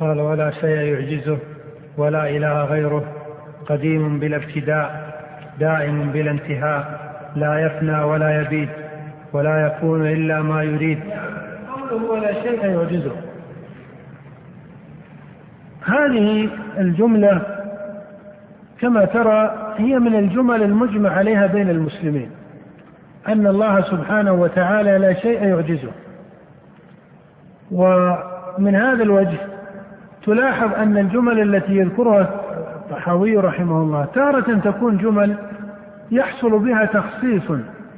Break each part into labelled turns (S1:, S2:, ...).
S1: قال ولا شيء يعجزه ولا إله غيره. قديم بلا ابتداء دائم بلا انتهاء لا يفنى ولا يبيد ولا يكون إلا ما يريد.
S2: قوله ولا شيء يعجزه. هذه الجملة كما ترى هي من الجمل المجمع عليها بين المسلمين أن الله سبحانه وتعالى لا شيء يعجزه. ومن هذا الوجه تلاحظ أن الجمل التي يذكرها الطحاوي رحمه الله تارة تكون جمل يحصل بها تخصيص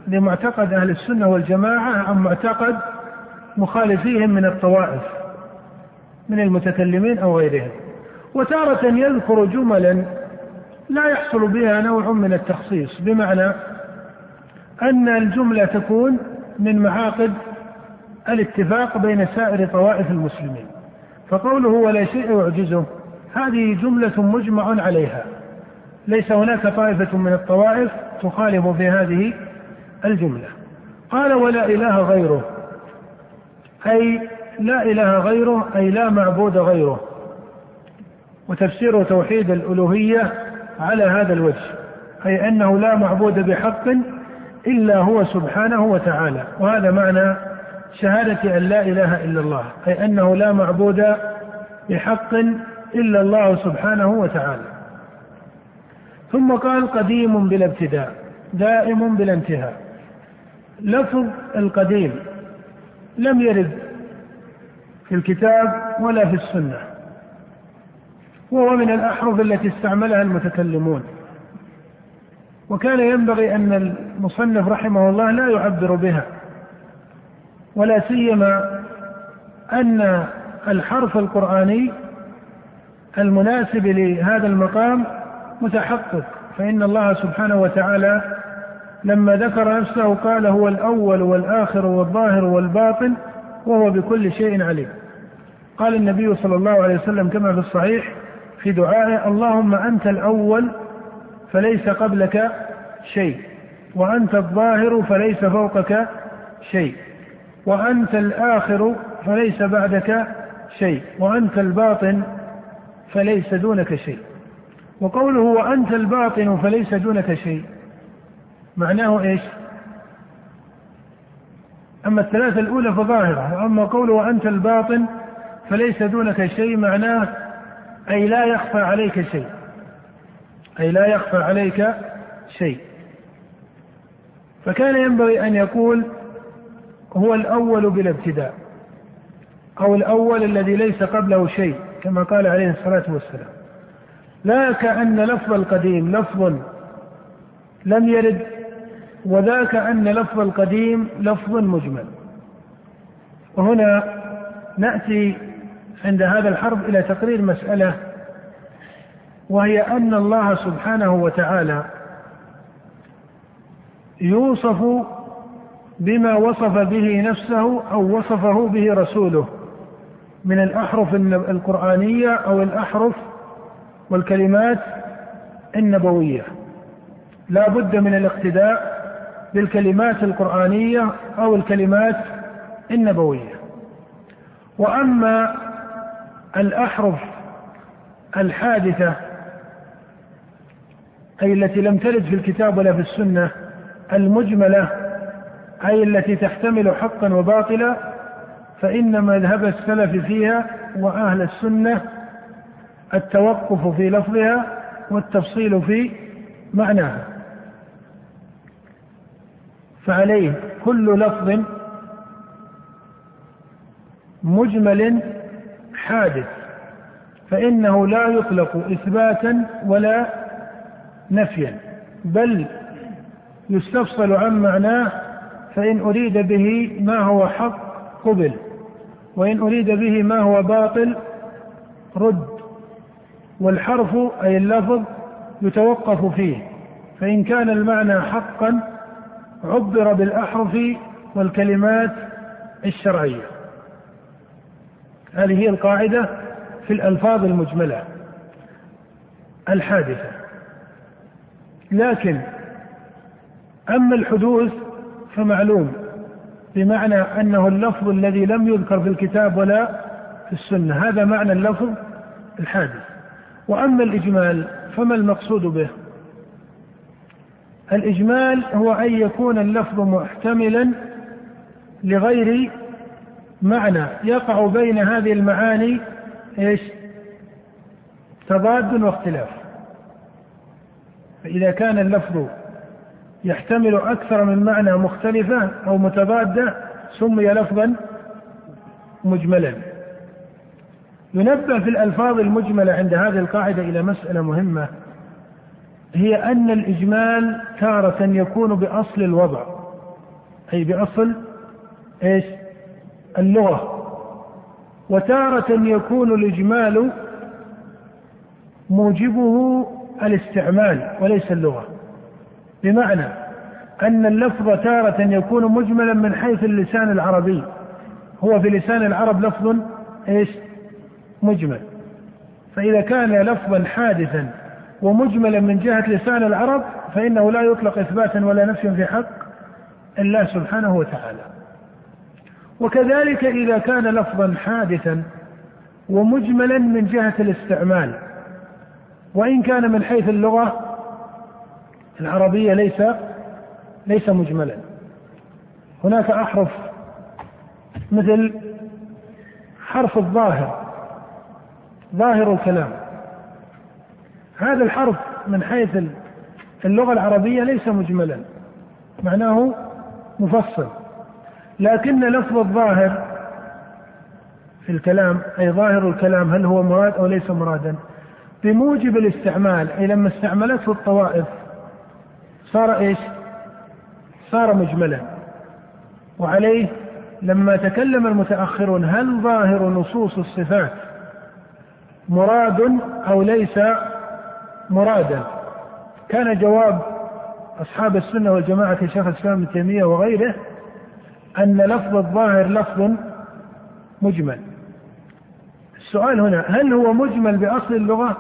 S2: لمعتقد أهل السنة والجماعة عن معتقد مخالفيهم من الطوائف من المتكلمين أو غيرهم. وتارة يذكر جملا لا يحصل بها نوع من التخصيص بمعنى أن الجملة تكون من معاقد الاتفاق بين سائر طوائف المسلمين. فقوله ولا شيء يعجزه. هذه جملة مجمع عليها. ليس هناك طائفة من الطوائف تخالف في هذه الجملة. قال ولا إله غيره. أي لا إله غيره أي لا معبود غيره. وتفسير توحيد الألوهية على هذا الوجه. أي أنه لا معبود بحق إلا هو سبحانه وتعالى. وهذا معنى شهادة أن لا إله إلا الله أي أنه لا معبود بحق إلا الله سبحانه وتعالى. ثم قال قديم بلا ابتداء دائم بلا انتهاء. لفظ القديم لم يرد في الكتاب ولا في السنة وهو من الأحرف التي استعملها المتكلمون. وكان ينبغي أن المصنف رحمه الله لا يعبر بها. ولا سيما أن الحرف القرآني المناسب لهذا المقام متحقق فإن الله سبحانه وتعالى لما ذكر نفسه قال هو الأول والآخر والظاهر والباطن وهو بكل شيء عليم. قال النبي صلى الله عليه وسلم كما في الصحيح في دعائه اللهم أنت الأول فليس قبلك شيء وأنت الظاهر فليس فوقك شيء. وأنت الآخر فليس بعدك شيء وأنت الباطن فليس دونك شيء. وقوله وأنت الباطن فليس دونك شيء معناه إيش؟ أما الثلاثة الأولى فظاهرة وأما قوله وأنت الباطن فليس دونك شيء معناه أي لا يخفى عليك شيء. أي لا يخفى عليك شيء. فكان ينبغي أن يقول هو الأول بلا ابتداء أو الأول الذي ليس قبله شيء كما قال عليه الصلاة والسلام. لا كأن لفظ القديم لفظ لم يرد وذاك أن لفظ القديم لفظ مجمل. وهنا نأتي عند هذا الحرف إلى تقرير مسألة وهي أن الله سبحانه وتعالى يوصف بما وصف به نفسه أو وصفه به رسوله من الأحرف القرآنية أو الأحرف والكلمات النبوية. لا بد من الاقتداء بالكلمات القرآنية أو الكلمات النبوية. وأما الأحرف الحادثة أي التي لم ترد في الكتاب ولا في السنة المجملة أي التي تحتمل حقا وباطلا فإن مذهب السلف فيها وأهل السنة التوقف في لفظها والتفصيل في معناها. فعليه كل لفظ مجمل حادث فإنه لا يطلق إثباتا ولا نفيا بل يستفصل عن معناه فإن أريد به ما هو حق قبل وإن أريد به ما هو باطل رد والحرف أي اللفظ يتوقف فيه فإن كان المعنى حقا عبر بالأحرف والكلمات الشرعية. هذه هي القاعدة في الألفاظ المجملة الحادثة. لكن أما الحدوث فمعلوم بمعنى أنه اللفظ الذي لم يذكر في الكتاب ولا في السنة هذا معنى اللفظ الحادث. وأما الإجمال فما المقصود به؟ الإجمال هو أن يكون اللفظ محتملا لغير معنى يقع بين هذه المعاني إيش؟ تضاد واختلاف. فإذا كان اللفظ يحتمل أكثر من معنى مختلفة أو متضادة سمي لفظا مجملا. ينبه في الألفاظ المجملة عند هذه القاعدة إلى مسألة مهمة هي أن الإجمال تارة يكون بأصل الوضع أي بأصل إيش؟ اللغة. وتارة يكون الإجمال موجبه الاستعمال وليس اللغة. بمعنى أن اللفظ تارة يكون مجملا من حيث اللسان العربي. هو في لسان العرب لفظ إيش؟ مجمل. فإذا كان لفظا حادثا ومجملا من جهة لسان العرب فإنه لا يطلق إثباتا ولا نفيا في حق الله سبحانه وتعالى. وكذلك إذا كان لفظا حادثا ومجملا من جهة الاستعمال وإن كان من حيث اللغة العربية ليس ليس مجملا. هناك أحرف مثل حرف الظاهر ظاهر الكلام. هذا الحرف من حيث اللغة العربية ليس مجملا معناه مفصل. لكن لفظ الظاهر في الكلام أي ظاهر الكلام هل هو مراد أو ليس مرادا؟ بموجب الاستعمال أي لما استعملته الطوائف صار إيش؟ صار مجملا. وعليه لما تكلم المتأخرون هل ظاهر نصوص الصفات مراد أو ليس مرادا؟ كان جواب أصحاب السنة والجماعة شيخ الإسلام ابن تيمية وغيره أن لفظ الظاهر لفظ مجمل. السؤال هنا هل هو مجمل بأصل اللغة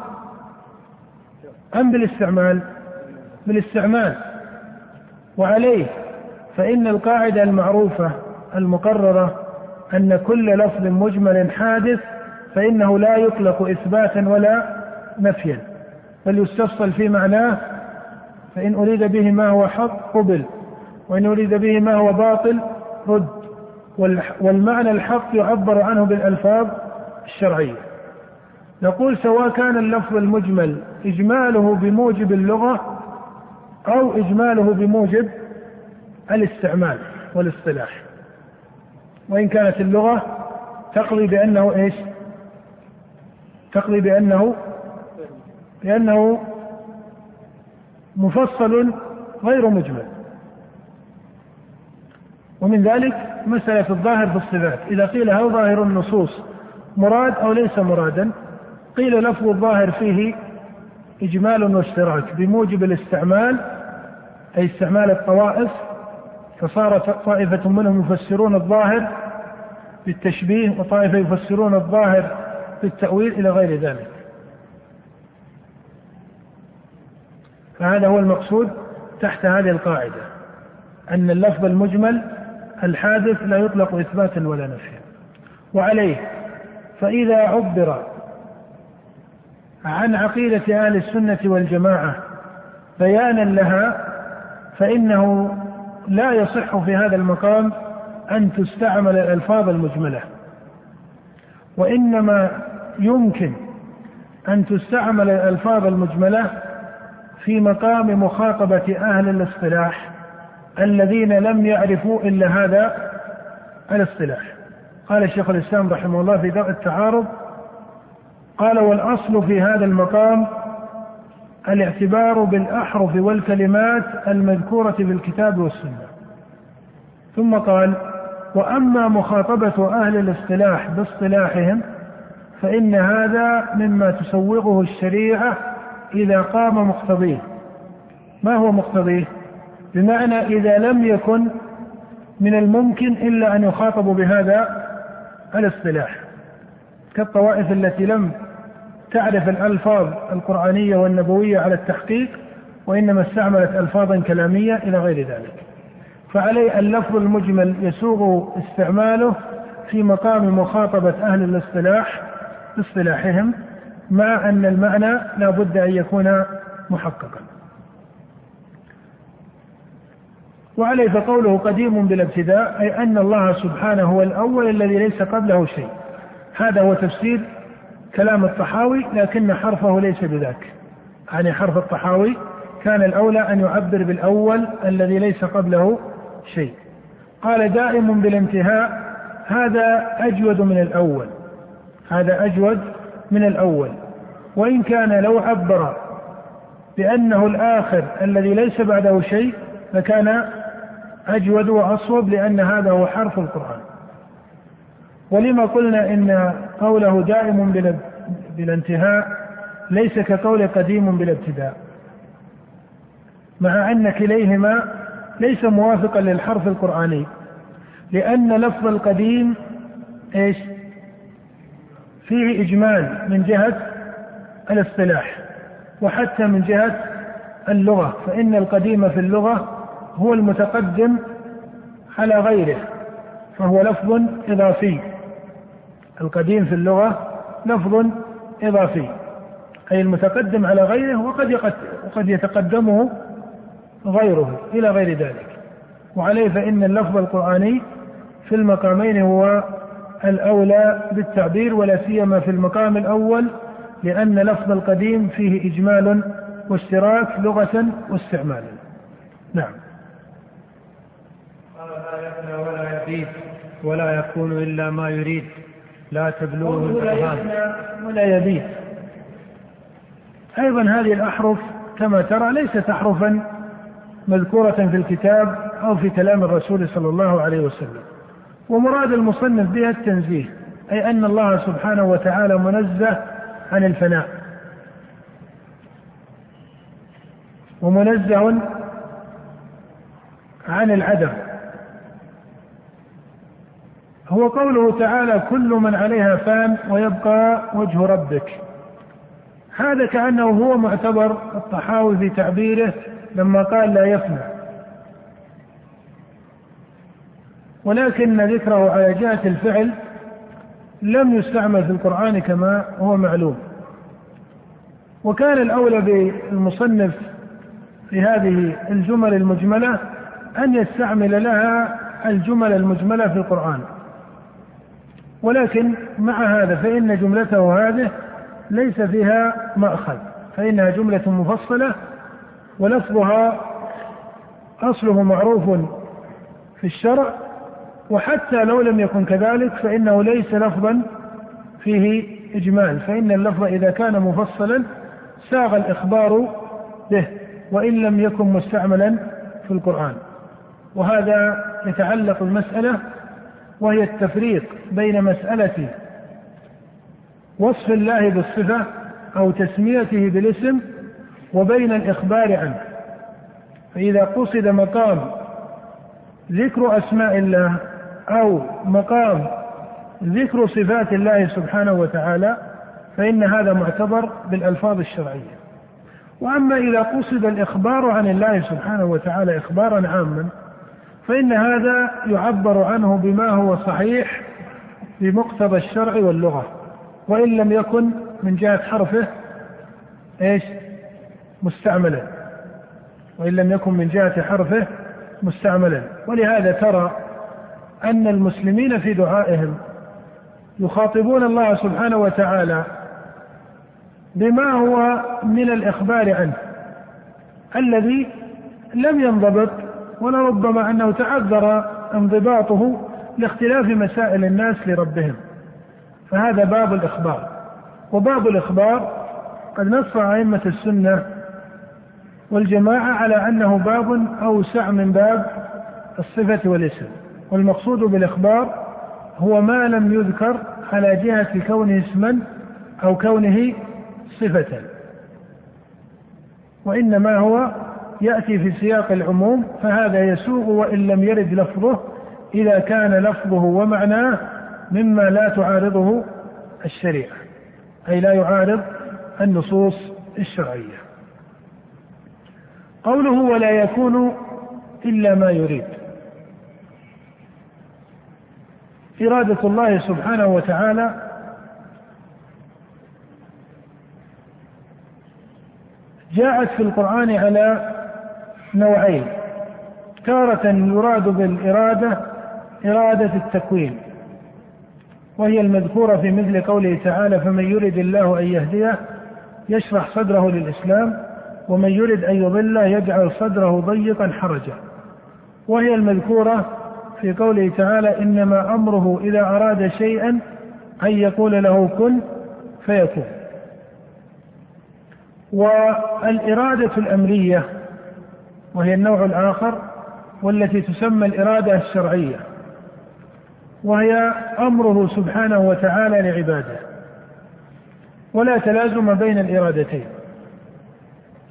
S2: أم بالاستعمال؟ بالاستعمال وعليه فإن القاعدة المعروفة المقررة أن كل لفظ مجمل حادث فإنه لا يطلق إثباتا ولا نفيا. بل يستفصل في معناه فإن أريد به ما هو حق قبل وإن أريد به ما هو باطل رد. والمعنى الحق يعبر عنه بالألفاظ الشرعية. نقول سواء كان اللفظ المجمل إجماله بموجب اللغة أو إجماله بموجب الاستعمال والاصطلاح. وإن كانت اللغة تقضي بأنه إيش؟ تقضي بأنه بأنه مفصل غير مجمل. ومن ذلك مسألة الظاهر في الصفات. إذا قيل هل ظاهر النصوص مراد أو ليس مرادا قيل لفظ الظاهر فيه إجمال واشتراك بموجب الاستعمال أي استعمال الطوائف فصار طائفة منهم يفسرون الظاهر بالتشبيه وطائفة يفسرون الظاهر بالتأويل إلى غير ذلك. فهذا هو المقصود تحت هذه القاعدة أن اللفظ المجمل الحادث لا يطلق إثباتا ولا نفيا. وعليه فإذا عبر عن عقيدة أهل السنة والجماعة بيانا لها فإنه لا يصح في هذا المقام أن تستعمل الألفاظ المجملة وإنما يمكن أن تستعمل الألفاظ المجملة في مقام مخاطبة أهل الاصطلاح الذين لم يعرفوا إلا هذا الاصطلاح. قال الشيخ الإسلام رحمه الله في درء التعارض قال والأصل في هذا المقام الاعتبار بالأحرف والكلمات المذكورة في الكتاب والسنة. ثم قال وأما مخاطبة أهل الاصطلاح باصطلاحهم فإن هذا مما تسوغه الشريعة إذا قام مقتضيه. ما هو مقتضيه؟ بمعنى إذا لم يكن من الممكن إلا أن يخاطبوا بهذا الاصطلاح كالطوائف التي لم تعرف الألفاظ القرآنية والنبوية على التحقيق وإنما استعملت ألفاظا كلامية إلى غير ذلك. فعليه اللفظ المجمل يسوغ استعماله في مقام مخاطبة أهل الاصطلاح باصطلاحهم مع أن المعنى لا بد أن يكون محققا. وعليه فقوله قديم بلا ابتداء أي أن الله سبحانه هو الأول الذي ليس قبله شيء. هذا هو تفسير كلام الطحاوي لكن حرفه ليس بذاك. يعني حرف الطحاوي كان الأولى أن يعبر بالأول الذي ليس قبله شيء. قال دائم بالانتهاء هذا أجود من الأول. هذا أجود من الأول. وإن كان لو عبر بأنه الآخر الذي ليس بعده شيء لكان أجود وأصوب لأن هذا هو حرف القرآن. ولما قلنا إن قوله دائم بلا انتهاء ليس كقول قديم بلا ابتداء. مع أن كليهما ليس موافقا للحرف القرآني. لأن لفظ القديم إيش؟ فيه إجمال من جهة الاصطلاح وحتى من جهة اللغة فإن القديم في اللغة هو المتقدم على غيره فهو لفظ إضافي. القديم في اللغة لفظ إضافي أي المتقدم على غيره وقد وقد يتقدمه غيره إلى غير ذلك وعليه فإن اللفظ القرآني في المقامين هو الأولى بالتعبير ولا سيما في المقام الأول لأن لفظ القديم فيه إجمال واشتراك لغة واستعمالا. نعم.
S1: قال لا يفنى ولا يبيد ولا يكون إلا ما يريد لا تبلغه
S2: الأذهان ولا يبيد أيضا هذه الأحرف كما ترى ليست أحرفا مذكورة في الكتاب أو في كلام الرسول صلى الله عليه وسلم. ومراد المصنف بها التنزيه أي أن الله سبحانه وتعالى منزه عن الفناء. ومنزه عن العدم. هو قوله تعالى كل من عليها فان ويبقى وجه ربك. هذا كأنه هو معتبر الطحاوي في تعبيره لما قال لا يفنى. ولكن ذكره على جهة الفعل لم يستعمل في القرآن كما هو معلوم. وكان الأولى بالمصنف في هذه الجمل المجملة أن يستعمل لها الجمل المجملة في القرآن. ولكن مع هذا فإن جملته هذه ليس فيها مأخذ فإنها جملة مفصلة ولفظها أصله معروف في الشرع وحتى لو لم يكن كذلك فإنه ليس لفظا فيه إجمال فإن اللفظ إذا كان مفصلا ساغ الإخبار به وإن لم يكن مستعملا في القرآن. وهذا يتعلق المسألة وهي التفريق بين مسألة وصف الله بالصفة أو تسميته بالاسم وبين الإخبار عنه. فإذا قصد مقام ذكر أسماء الله أو مقام ذكر صفات الله سبحانه وتعالى فإن هذا معتبر بالألفاظ الشرعية. وأما إذا قصد الإخبار عن الله سبحانه وتعالى إخبارا عاما فإن هذا يعبر عنه بما هو صحيح بمقتضى الشرع واللغة. وإن لم يكن من جهة حرفه إيش؟ مستعملا. وإن لم يكن من جهة حرفه مستعملا. ولهذا ترى أن المسلمين في دعائهم يخاطبون الله سبحانه وتعالى بما هو من الإخبار عنه الذي لم ينضبط ولربما أنه تعذر انضباطه لاختلاف مسائل الناس لربهم. فهذا باب الإخبار. وباب الإخبار قد نص أئمة السنة والجماعة على أنه باب أوسع من باب الصفة والاسم. والمقصود بالإخبار هو ما لم يذكر على جهة كونه اسما أو كونه صفة. وإنما هو يأتي في سياق العموم فهذا يسوغ وإن لم يرد لفظه إذا كان لفظه ومعناه مما لا تعارضه الشريعة أي لا يعارض النصوص الشرعية. قوله ولا يكون إلا ما يريد. إرادة الله سبحانه وتعالى جاءت في القرآن على نوعين. تارة يراد بالإرادة إرادة التكوين. وهي المذكورة في مثل قوله تعالى فمن يرد الله أن يهديه يشرح صدره للإسلام ومن يرد أن يضله يجعل صدره ضيقا حرجا. وهي المذكورة في قوله تعالى إنما أمره إذا أراد شيئا أن يقول له كن فيكون. والإرادة الأمرية وهي النوع الآخر والتي تسمى الإرادة الشرعية وهي أمره سبحانه وتعالى لعباده ولا تلازم بين الإرادتين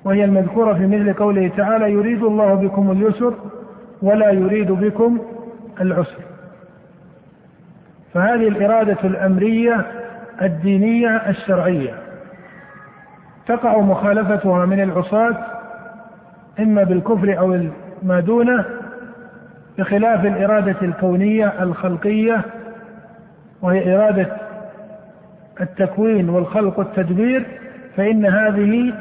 S2: وهي المذكورة في مثل قوله تعالى يريد الله بكم اليسر ولا يريد بكم العسر فهذه الإرادة الأمرية الدينية الشرعية تقع مخالفتها من العصاة إما بالكفر أو ما دونه بخلاف الإرادة الكونية الخلقية وهي إرادة التكوين والخلق والتدبير فإن هذه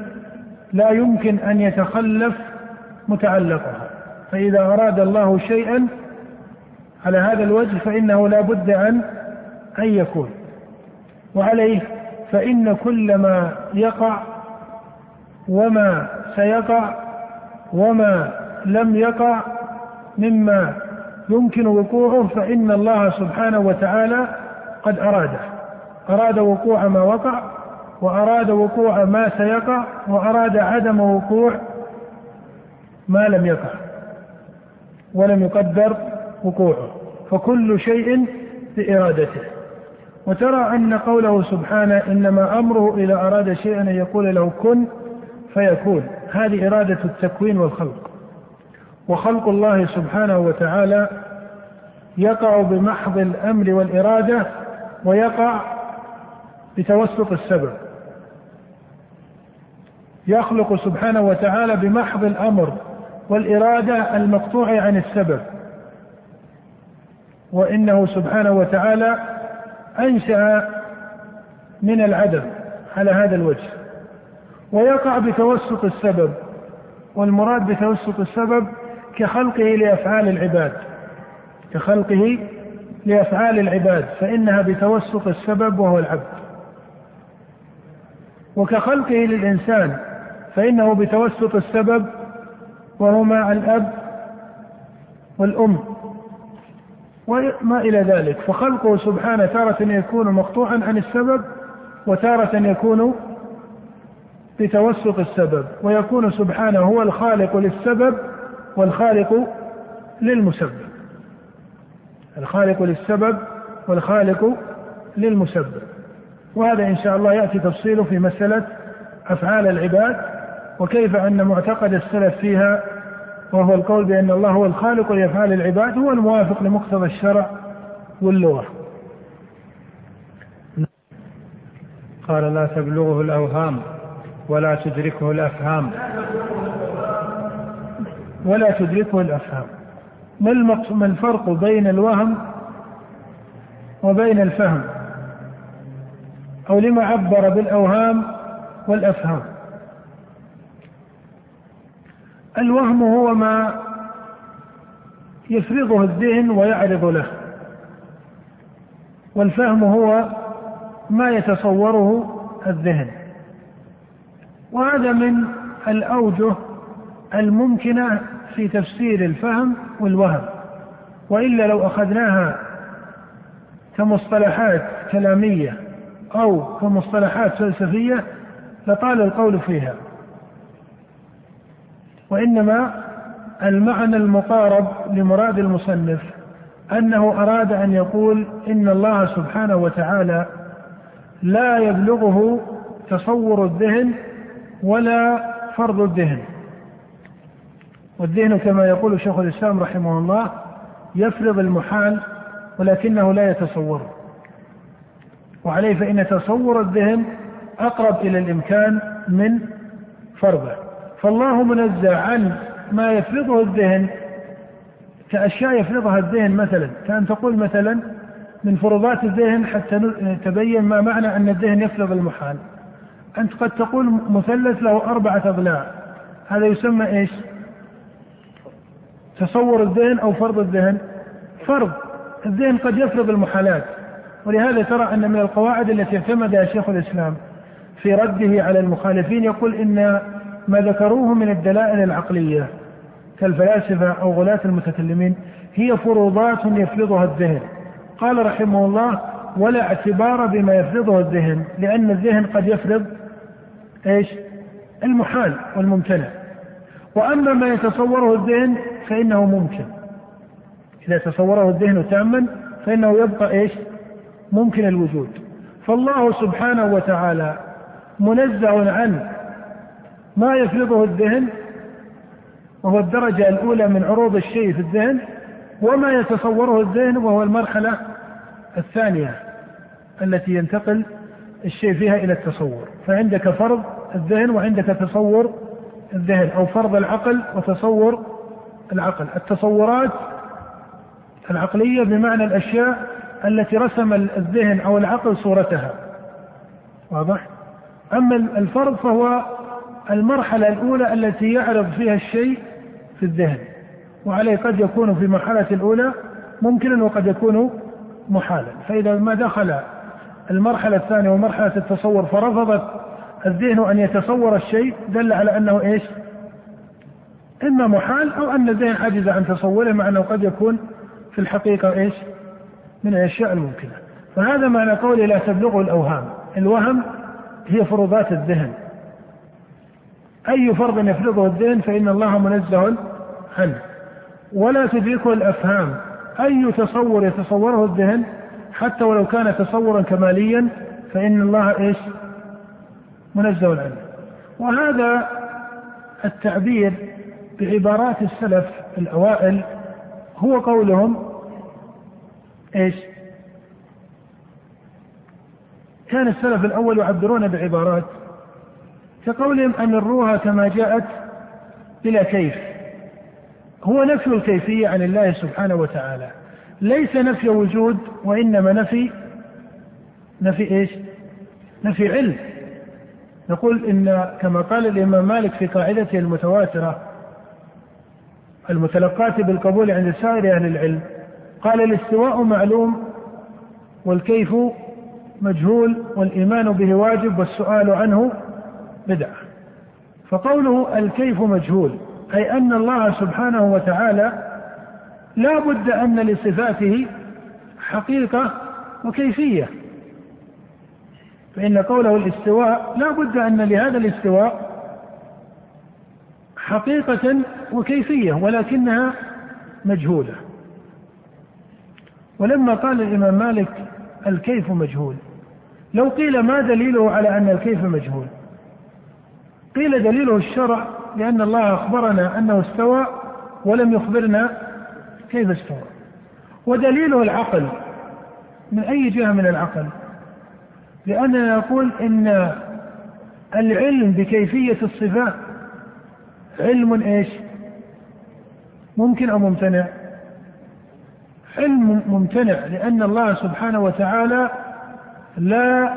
S2: لا يمكن أن يتخلف متعلقها. فإذا أراد الله شيئا على هذا الوجه فإنه لا بد أن أن يكون. وعليه فإن كل ما يقع وما سيقع وما لم يقع مما يمكن وقوعه فإن الله سبحانه وتعالى قد أراده. أراد وقوع ما وقع وأراد وقوع ما سيقع وأراد عدم وقوع ما لم يقع ولم يقدر وقوعه. فكل شيء بإرادته. وترى أن قوله سبحانه إنما أمره إذا أراد شيئا أن يقول له كن فيكون. هذه إرادة التكوين والخلق. وخلق الله سبحانه وتعالى يقع بمحض الأمر والإرادة ويقع بتوسط السبب. يخلق سبحانه وتعالى بمحض الأمر والإرادة المقطوع عن السبب. وإنه سبحانه وتعالى أنشأ من العدم على هذا الوجه. ويقع بتوسط السبب والمراد بتوسط السبب كخلقه لأفعال العباد. كخلقه لأفعال العباد فإنها بتوسط السبب وهو العبد. وكخلقه للإنسان فإنه بتوسط السبب وهما الأب والأم وما إلى ذلك. فخلقه سبحانه تارة يكون مقطوعا عن السبب وتارة يكون بتوسط السبب ويكون سبحانه هو الخالق للسبب والخالق للمسبب. الخالق للسبب والخالق للمسبب. وهذا إن شاء الله يأتي تفصيله في مسألة أفعال العباد وكيف أن معتقد السلف فيها وهو القول بأن الله هو الخالق لأفعال العباد هو الموافق لمقتضى الشرع واللغة.
S1: قال لا تبلغه الأوهام. ولا تدركه الأفهام.
S2: ولا تدركه الأفهام. ما الفرق بين الوهم وبين الفهم؟ أو لما عبر بالأوهام والأفهام. الوهم هو ما يفرضه الذهن ويعرض له. والفهم هو ما يتصوره الذهن. وهذا من الأوجه الممكنة في تفسير الفهم والوهم. وإلا لو أخذناها كمصطلحات كلامية أو كمصطلحات فلسفية لطال القول فيها. وإنما المعنى المقارب لمراد المصنف أنه أراد أن يقول إن الله سبحانه وتعالى لا يبلغه تصور الذهن ولا فرض الذهن. والذهن كما يقول شيخ الإسلام رحمه الله يفرض المحال ولكنه لا يتصوره وعليه فإن تصور الذهن أقرب إلى الإمكان من فرضه. فالله منزه عن ما يفرضه الذهن كأشياء يفرضها الذهن مثلا. كأن تقول مثلا من فروضات الذهن حتى تبين ما معنى أن الذهن يفرض المحال. أنت قد تقول مثلث له أربعة أضلاع هذا يسمى إيش؟ تصور الذهن أو فرض الذهن. فرض. الذهن قد يفرض المحالات. ولهذا ترى أن من القواعد التي اعتمدها شيخ الإسلام في رده على المخالفين يقول إن ما ذكروه من الدلائل العقلية كالفلاسفة أو غلاة المتكلمين هي فروضات يفرضها الذهن. قال رحمه الله ولا اعتبار بما يفرضه الذهن لأن الذهن قد يفرض إيش؟ المحال والممتنع وأما ما يتصوره الذهن فإنه ممكن إذا تصوره الذهن تاما فإنه يبقى إيش؟ ممكن الوجود فالله سبحانه وتعالى منزه عن ما يفرضه الذهن وهو الدرجة الأولى من عروض الشيء في الذهن وما يتصوره الذهن وهو المرحلة الثانية التي ينتقل الشيء فيها إلى التصور. فعندك فرض الذهن وعندك تصور الذهن أو فرض العقل وتصور العقل. التصورات العقلية بمعنى الأشياء التي رسم الذهن أو العقل صورتها. واضح؟ أما الفرض فهو المرحلة الأولى التي يعرض فيها الشيء في الذهن. وعليه قد يكون في المرحلة الأولى ممكنا وقد يكون محالا. فإذا ما دخل المرحلة الثانية ومرحلة التصور فرفضت الذهن أن يتصور الشيء دل على أنه إيش؟ إما محال أو أن الذهن عجز عن تصوره مع أنه قد يكون في الحقيقة إيش؟ من الأشياء الممكنة. فهذا معنى قولي لا تبلغه الأوهام. الوهم هي فروضات الذهن. أي فرض يفرضه الذهن فإن الله منزه عنه. ولا تدركه الأفهام. أي تصور يتصوره الذهن حتى ولو كان تصورا كماليا فإن الله إيش؟ منزه عنه وهذا التعبير بعبارات السلف الأوائل هو قولهم إيش؟ كان السلف الأول يعبرون بعبارات كقولهم الروح كما جاءت بلا كيف. هو نفي الكيفية عن الله سبحانه وتعالى. ليس نفي وجود وإنما نفي نفي إيش؟ نفي علم. نقول إن كما قال الإمام مالك في قاعدته المتواترة المتلقاة بالقبول عند سائر أهل العلم قال الاستواء معلوم والكيف مجهول والإيمان به واجب والسؤال عنه بدعة. فقوله الكيف مجهول أي أن الله سبحانه وتعالى لا بد أن لصفاته حقيقة وكيفية. فإن قوله الاستواء لا بد أن لهذا الاستواء حقيقة وكيفية ولكنها مجهولة. ولما قال الإمام مالك الكيف مجهول لو قيل ما دليله على أن الكيف مجهول؟ قيل دليله الشرع لأن الله أخبرنا أنه استوى ولم يخبرنا كيف استوى ودليله العقل من أي جهة من العقل لأننا نقول إن العلم بكيفية الصفات علم إيش؟ ممكن أو ممتنع؟ علم ممتنع لأن الله سبحانه وتعالى لا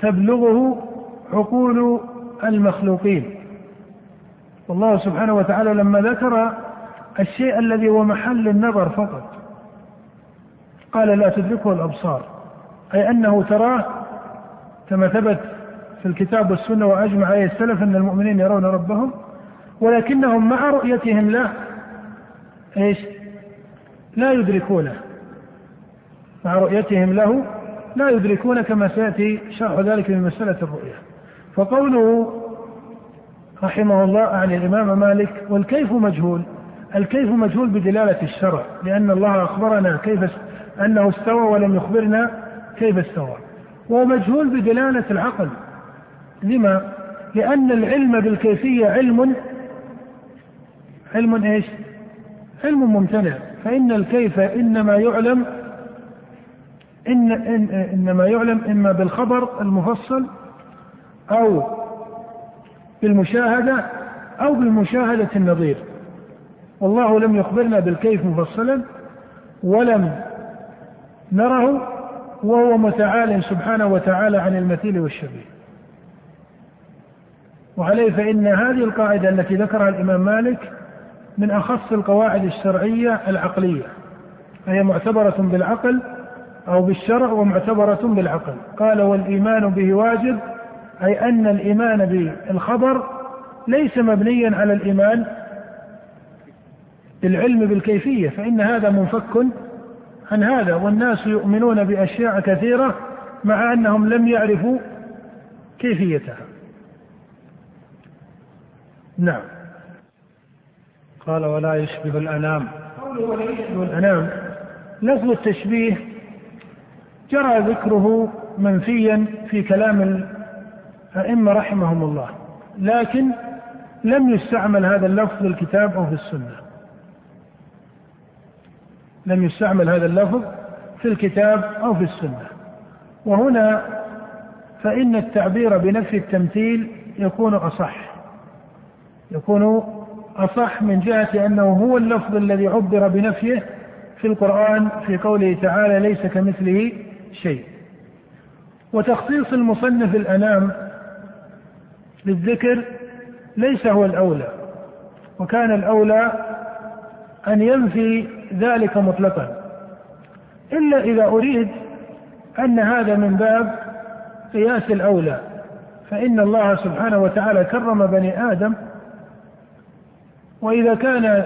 S2: تبلغه عقول المخلوقين والله سبحانه وتعالى لما ذكر الشيء الذي هو محل النظر فقط. قال لا تدركه الأبصار. أي أنه تراه كما ثبت في الكتاب والسنة وأجمع عليه السلف أن المؤمنين يرون ربهم ولكنهم مع رؤيتهم له إيش؟ لا يدركونه مع رؤيتهم له لا يدركون كما سيأتي شرح ذلك من مسألة الرؤية. فقوله رحمه الله عن الإمام مالك والكيف مجهول. الكيف مجهول بدلالة الشرع؟ لأن الله أخبرنا كيف أنه استوى ولم يخبرنا كيف استوى. ومجهول بدلالة العقل. لما؟ لأن العلم بالكيفية علم. علم إيش؟ علم ممتنع. فإن الكيف إنما يعلم إن, إن إنما يعلم إما بالخبر المفصل أو بالمشاهدة أو بالمشاهدة النظير. والله لم يخبرنا بالكيف مفصلا ولم نره وهو متعال سبحانه وتعالى عن المثيل والشبيه. وعليه فإن هذه القاعدة التي ذكرها الإمام مالك من أخص القواعد الشرعية العقلية فهي معتبرة بالعقل أو بالشرع ومعتبرة بالعقل. قال والإيمان به واجب أي أن الإيمان بالخبر ليس مبنيا على الإيمان بالعلم بالكيفية فإن هذا منفك عن هذا والناس يؤمنون بأشياء كثيرة مع أنهم لم يعرفوا كيفيتها. نعم.
S1: قال ولا يشبه الأنام.
S2: قوله ولا يشبه الأنام لفظ التشبيه جرى ذكره منفيا في كلام الأئمة رحمهم الله لكن لم يستعمل هذا اللفظ في الكتاب أو في السنة. لم يستعمل هذا اللفظ في الكتاب أو في السنة. وهنا فإن التعبير بنفي التمثيل يكون أصح. يكون أصح من جهة أنه هو اللفظ الذي عبر بنفيه في القرآن في قوله تعالى ليس كمثله شيء. وتخصيص المصنف الأنام للذكر ليس هو الأولى. وكان الأولى أن ينفي ذلك مطلقا. إلا إذا أريد أن هذا من باب قياس الأولى فإن الله سبحانه وتعالى كرم بني آدم وإذا كان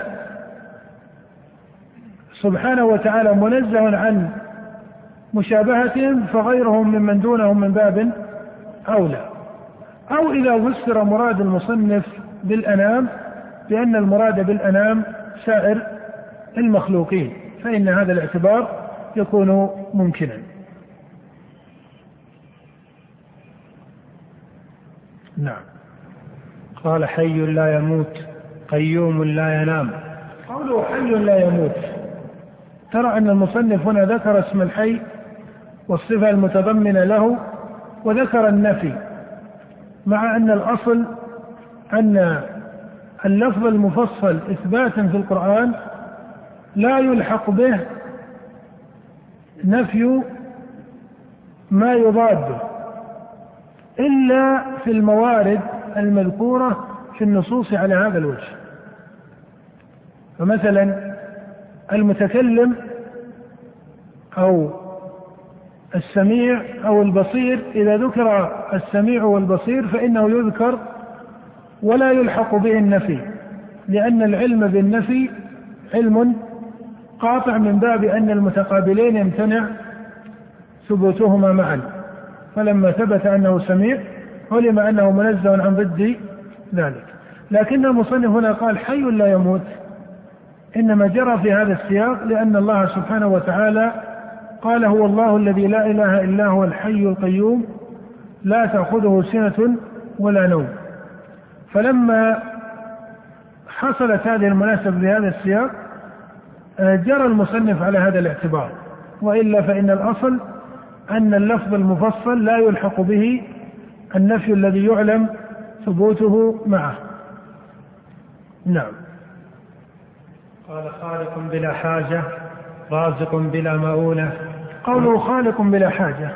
S2: سبحانه وتعالى منزه عن مشابهتهم فغيرهم ممن دونهم من باب أولى. أو إذا فسر مراد المصنف بالأنام بأن المراد بالأنام سائر المخلوقين فإن هذا الاعتبار يكون ممكنا. نعم.
S1: قال حي لا يموت قيوم لا ينام.
S2: قوله حي لا يموت. ترى أن المصنف هنا ذكر اسم الحي والصفة المتضمنة له وذكر النفي مع أن الأصل أن اللفظ المفصل إثباتا في القرآن لا يلحق به نفي ما يضاده إلا في الموارد المذكورة في النصوص على هذا الوجه. فمثلا المتكلم أو السميع أو البصير إذا ذكر السميع والبصير فإنه يذكر ولا يلحق به النفي لأن العلم بالنفي علم قاطع من باب أن المتقابلين يمتنع ثبوتهما معا. فلما ثبت أنه سميع علم أنه منزه عن ضد ذلك. لكن المصنف هنا قال حي لا يموت. إنما جرى في هذا السياق لأن الله سبحانه وتعالى قال هو الله الذي لا إله إلا هو الحي القيوم لا تأخذه سنة ولا نوم. فلما حصلت هذه المناسبة بهذا السياق جرى المصنف على هذا الاعتبار. وإلا فإن الأصل أن اللفظ المفصل لا يلحق به النفي الذي يعلم ثبوته معه. نعم.
S1: قال خالق بلا حاجة رازق بلا مؤونة.
S2: قوله خالق بلا حاجة.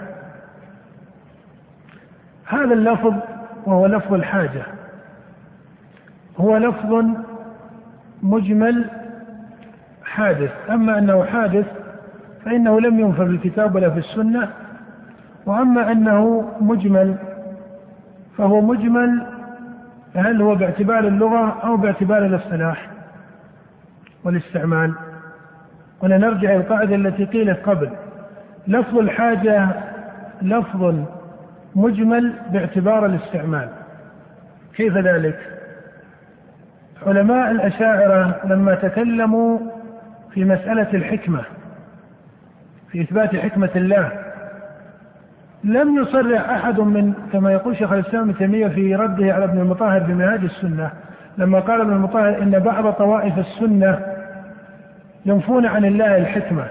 S2: هذا اللفظ وهو لفظ الحاجة. هو لفظ مجمل حادث. أما أنه حادث فإنه لم ينفر في الكتاب ولا في السنة. وأما أنه مجمل فهو مجمل هل هو باعتبار اللغة أو باعتبار الاصطلاح والاستعمال؟ ونرجع إلى القاعدة التي قيلت قبل. لفظ الحاجة لفظ مجمل باعتبار الاستعمال. كيف ذلك؟ علماء الأشاعرة لما تكلموا في مسألة الحكمة في إثبات حكمة الله. لم يصرح أحد من كما يقول شيخ الإسلام ابن تيمية في رده على ابن المطهر بمنهاج السنة لما قال ابن المطهر إن بعض طوائف السنة ينفون عن الله الحكمة.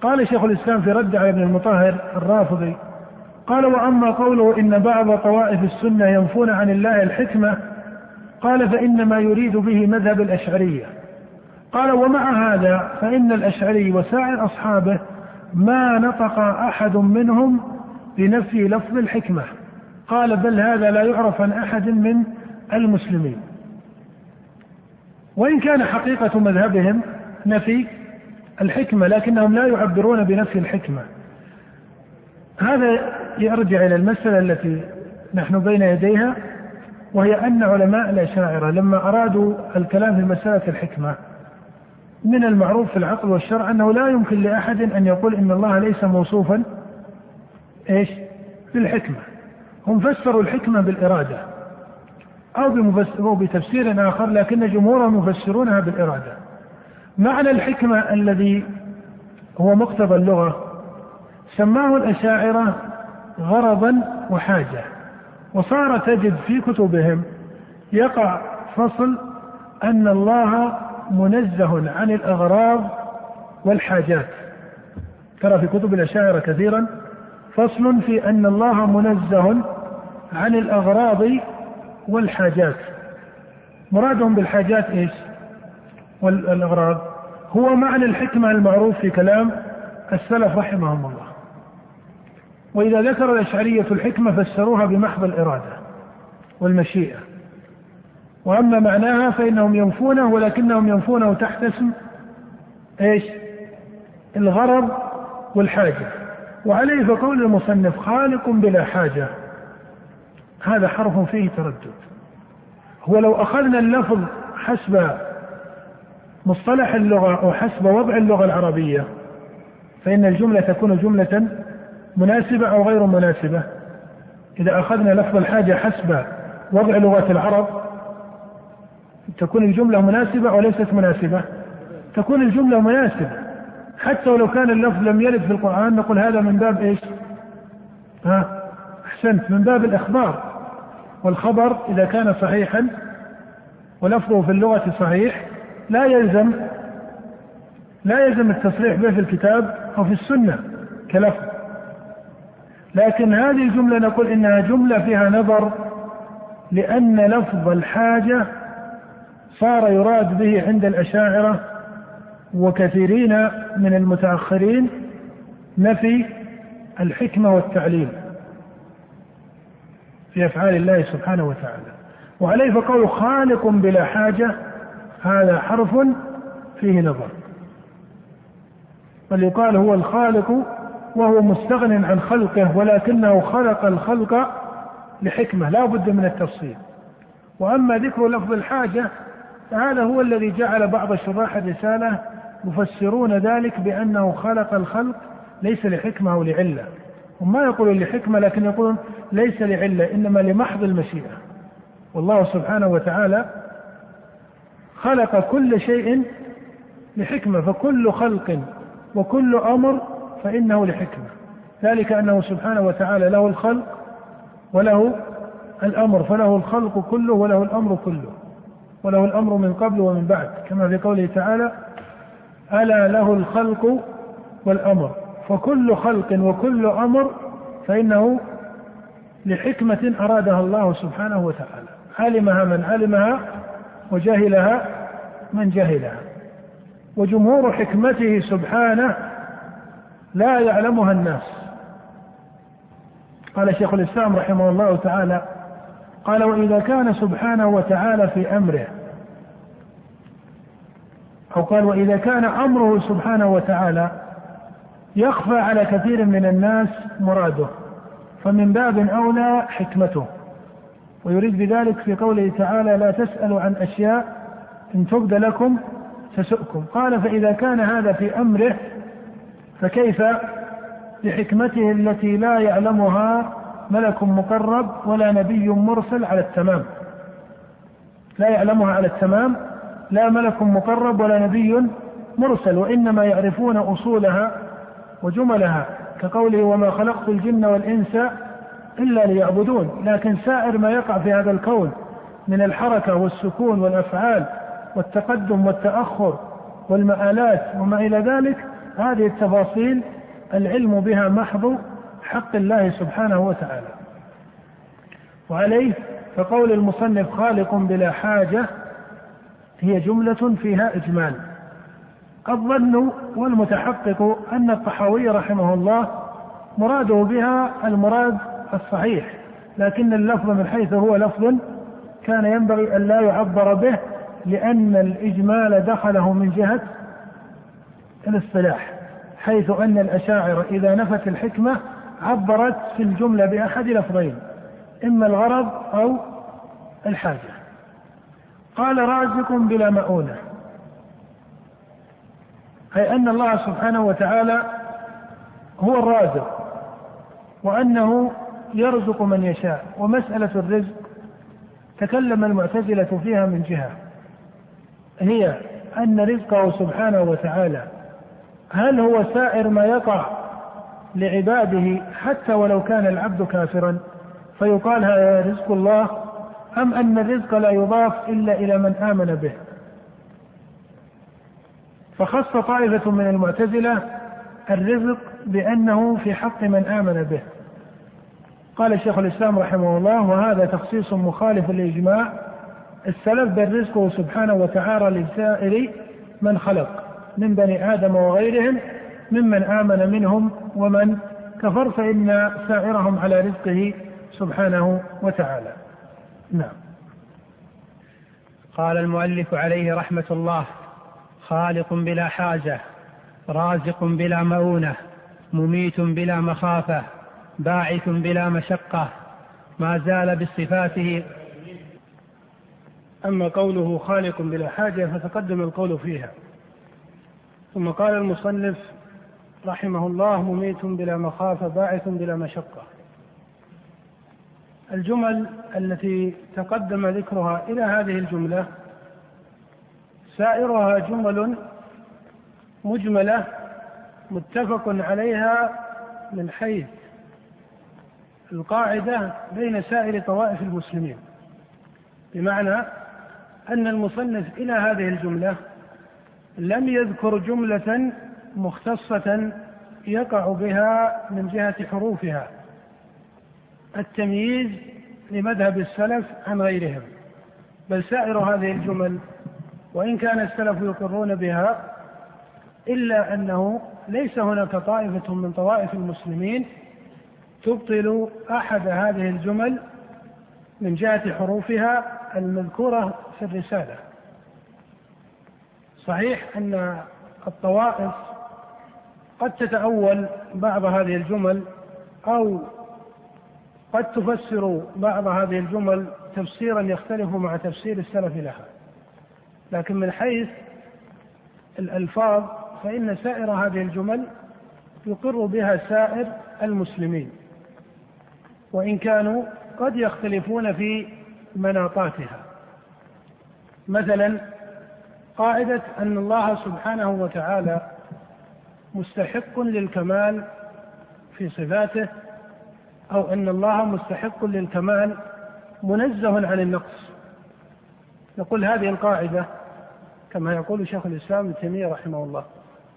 S2: قال شيخ الإسلام في رد على ابن المطهر الرافضي قال وأما قوله إن بعض طوائف السنة ينفون عن الله الحكمة قال فإنما يريد به مذهب الأشعرية. قال ومع هذا فإن الأشعري وسائر أصحابه ما نطق أحد منهم بنفي لفظ الحكمة. قال بل هذا لا يعرف عن أحد من المسلمين. وإن كان حقيقة مذهبهم نفي الحكمة لكنهم لا يعبرون بنفي الحكمة. هذا يرجع إلى المسألة التي نحن بين يديها وهي أن علماء الأشاعرة لما أرادوا الكلام في مسألة الحكمة من المعروف في العقل والشرع أنه لا يمكن لأحد أن يقول إن الله ليس موصوفا إيش؟ بالحكمة. هم فسروا الحكمة بالإرادة أو بتفسير آخر لكن جمهورهم يفسرونها بالإرادة. معنى الحكمة الذي هو مقتضى اللغة سماه الأشاعرة غرضا وحاجة وصار تجد في كتبهم يقع فصل أن الله منزه عن الأغراض والحاجات. ترى في كتب الأشاعرة كثيرا فصل في أن الله منزه عن الأغراض والحاجات. مرادهم بالحاجات إيش؟ والأغراض. هو معنى الحكمة المعروف في كلام السلف رحمهم الله. وإذا ذكر الأشعرية الحكمة فسروها بمحض الإرادة والمشيئة. وأما معناها فإنهم ينفونه ولكنهم ينفونه تحت اسم إيش؟ الغرض والحاجة. وعليه فقول المصنف خالق بلا حاجة. هذا حرف فيه تردد. هو لو أخذنا اللفظ حسب مصطلح اللغة أو حسب وضع اللغة العربية فإن الجملة تكون جملة مناسبة أو غير مناسبة. إذا أخذنا لفظ الحاجة حسب وضع لغة العرب تكون الجملة مناسبة أو ليست مناسبة؟ تكون الجملة مناسبة. حتى ولو كان اللفظ لم يرد في القرآن نقول هذا من باب إيش؟ ها؟ أحسنت. من باب الإخبار. والخبر إذا كان صحيحا ولفظه في اللغة صحيح لا يلزم لا يلزم التصريح به في الكتاب أو في السنة كلفظ. لكن هذه الجملة نقول إنها جملة فيها نظر لأن لفظ الحاجة صار يراد به عند الأشاعرة وكثيرين من المتأخرين نفي الحكمة والتعليم في أفعال الله سبحانه وتعالى. وعليه فقول خالق بلا حاجة هذا حرف فيه نظر. بل يقال هو الخالق وهو مستغن عن خلقه ولكنه خلق الخلق لحكمة لا بد من التفصيل. وأما ذكر لفظ الحاجة فهذا هو الذي جعل بعض شراح الرسالة يفسرون ذلك بأنه خلق الخلق ليس لحكمة أو لعلة. هم ما يقولون لحكمة لكن يقولون ليس لعلة إنما لمحض المشيئة. والله سبحانه وتعالى خلق كل شيء لحكمة فكل خلق وكل أمر فإنه لحكمة. ذلك أنه سبحانه وتعالى له الخلق وله الأمر فله الخلق كله وله الأمر كله. وله الأمر من قبل ومن بعد. كما في قوله تعالى ألا له الخلق والأمر. فكل خلق وكل أمر فإنه لحكمة أرادها الله سبحانه وتعالى. علمها من علمها وجهلها من جهلها وجمهور حكمته سبحانه لا يعلمها الناس. قال شيخ الإسلام رحمه الله تعالى قال وإذا كان سبحانه وتعالى في أمره. أو قال وإذا كان أمره سبحانه وتعالى يخفى على كثير من الناس مراده فمن باب أولى حكمته. ويريد بذلك في قوله تعالى لا تسألوا عن أشياء إن تبد لكم تسؤكم. قال فإذا كان هذا في أمره فكيف بحكمته التي لا يعلمها ملك مقرب ولا نبي مرسل على التمام. لا يعلمها على التمام لا ملك مقرب ولا نبي مرسل وإنما يعرفون أصولها وجملها كقوله وما خلقت الجن والإنس إلا ليعبدون لكن سائر ما يقع في هذا الكون من الحركة والسكون والأفعال والتقدم والتأخر والمآلات وما إلى ذلك هذه التفاصيل العلم بها محض حق الله سبحانه وتعالى. وعليه فقول المصنف خالق بلا حاجة هي جملة فيها إجمال. الظن والمتحقق أن الطحاوي رحمه الله مراده بها المراد الصحيح لكن اللفظ من حيث هو لفظ كان ينبغي أن لا يعبر به لأن الإجمال دخله من جهة الاصطلاح حيث أن الأشاعرة إذا نفت الحكمة عبرت في الجملة بأحد لفظين إما الغرض أو الحاجة. قال رازق بلا مؤونة. أي أن الله سبحانه وتعالى هو الرازق وأنه يرزق من يشاء. ومسألة الرزق تكلم المعتزلة فيها من جهة. هي أن رزقه سبحانه وتعالى هل هو سائر ما يقع لعباده حتى ولو كان العبد كافرا. فيقال هذا رزق الله أم أن الرزق لا يضاف إلا إلى من آمن به؟ فخص طائفة من المعتزلة الرزق بأنه في حق من آمن به. قال شيخ الإسلام رحمه الله وهذا تخصيص مخالف لإجماع السلف بل رزقه سبحانه وتعالى لسائر من خلق من بني آدم وغيرهم ممن آمن منهم ومن كفر فإن سائرهم على رزقه سبحانه وتعالى. نعم.
S1: قال المؤلف عليه رحمة الله خالق بلا حاجة رازق بلا مؤونة مميت بلا مخافة باعث بلا مشقة ما زال بصفاته.
S2: أما قوله خالق بلا حاجة فتقدم القول فيها. ثم قال المصنف رحمه الله مميت بلا مخافة باعث بلا مشقة. الجمل التي تقدم ذكرها إلى هذه الجملة سائرها جمل مجملة متفق عليها من حيث القاعدة بين سائر طوائف المسلمين. بمعنى أن المصنف إلى هذه الجملة لم يذكر جملة مختصة يقع بها من جهة حروفها. التمييز لمذهب السلف عن غيرهم. بل سائر هذه الجمل وإن كان السلف يقرون بها إلا أنه ليس هناك طائفة من طوائف المسلمين تبطل أحد هذه الجمل من جهة حروفها المذكورة في الرسالة. صحيح أن الطوائف قد تتأول بعض هذه الجمل أو قد تفسر بعض هذه الجمل تفسيرا يختلف مع تفسير السلف لها. لكن من حيث الألفاظ فإن سائر هذه الجمل يقر بها سائر المسلمين وإن كانوا قد يختلفون في مناطاتها. مثلا قاعدة أن الله سبحانه وتعالى مستحق للكمال في صفاته أو أن الله مستحق للكمال منزه عن النقص. نقول هذه القاعدة كما يقول شيخ الإسلام ابن تيمية رحمه الله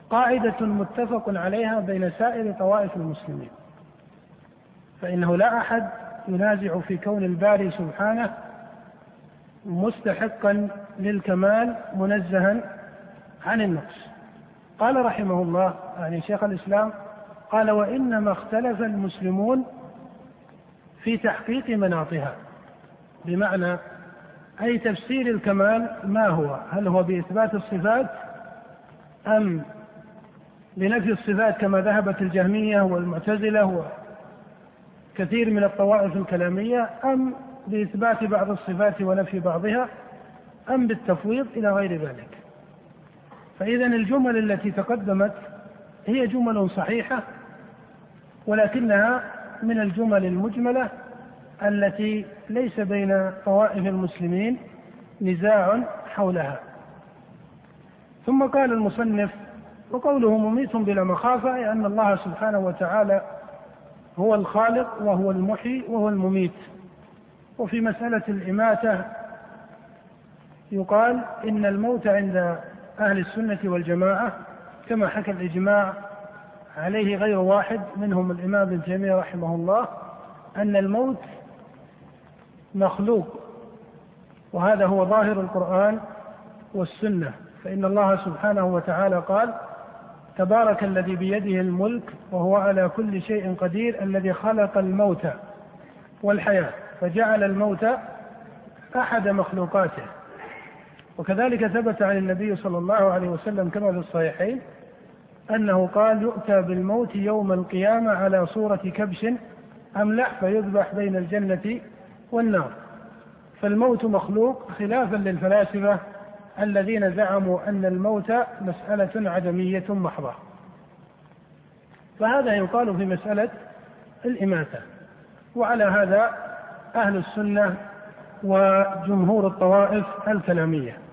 S2: قاعدة متفق عليها بين سائر طوائف المسلمين فإنه لا أحد ينازع في كون الباري سبحانه مستحقا للكمال منزها عن النقص. قال رحمه الله يعني شيخ الإسلام قال وإنما اختلف المسلمون في تحقيق مناطها. بمعنى أي تفسير الكمال ما هو؟ هل هو بإثبات الصفات أم بنفي الصفات كما ذهبت الجهمية والمعتزلة وكثير من الطوائف الكلامية أم بإثبات بعض الصفات ونفي بعضها أم بالتفويض إلى غير ذلك؟ فإذا الجمل التي تقدمت هي جمل صحيحة ولكنها من الجمل المجملة التي ليس بين طوائف المسلمين نزاع حولها. ثم قال المصنف وقوله مميت بلا مخافة أي أن الله سبحانه وتعالى هو الخالق وهو المحيي وهو المميت. وفي مسألة الإماتة يقال إن الموت عند أهل السنة والجماعة كما حكى الإجماع عليه غير واحد منهم الإمام ابن تيمية رحمه الله أن الموت مخلوق وهذا هو ظاهر القرآن والسنة. فإن الله سبحانه وتعالى قال تبارك الذي بيده الملك وهو على كل شيء قدير الذي خلق الموت والحياة فجعل الموت أحد مخلوقاته. وكذلك ثبت عن النبي صلى الله عليه وسلم كما في الصحيحين أنه قال يؤتى بالموت يوم القيامة على صورة كبش أملح فيذبح بين الجنة والنار. فالموت مخلوق خلافا للفلاسفة الذين زعموا أن الموت مسألة عدمية محضة. فهذا يقال في مسألة الإماتة. وعلى هذا أهل السنة وجمهور الطوائف الكلامية.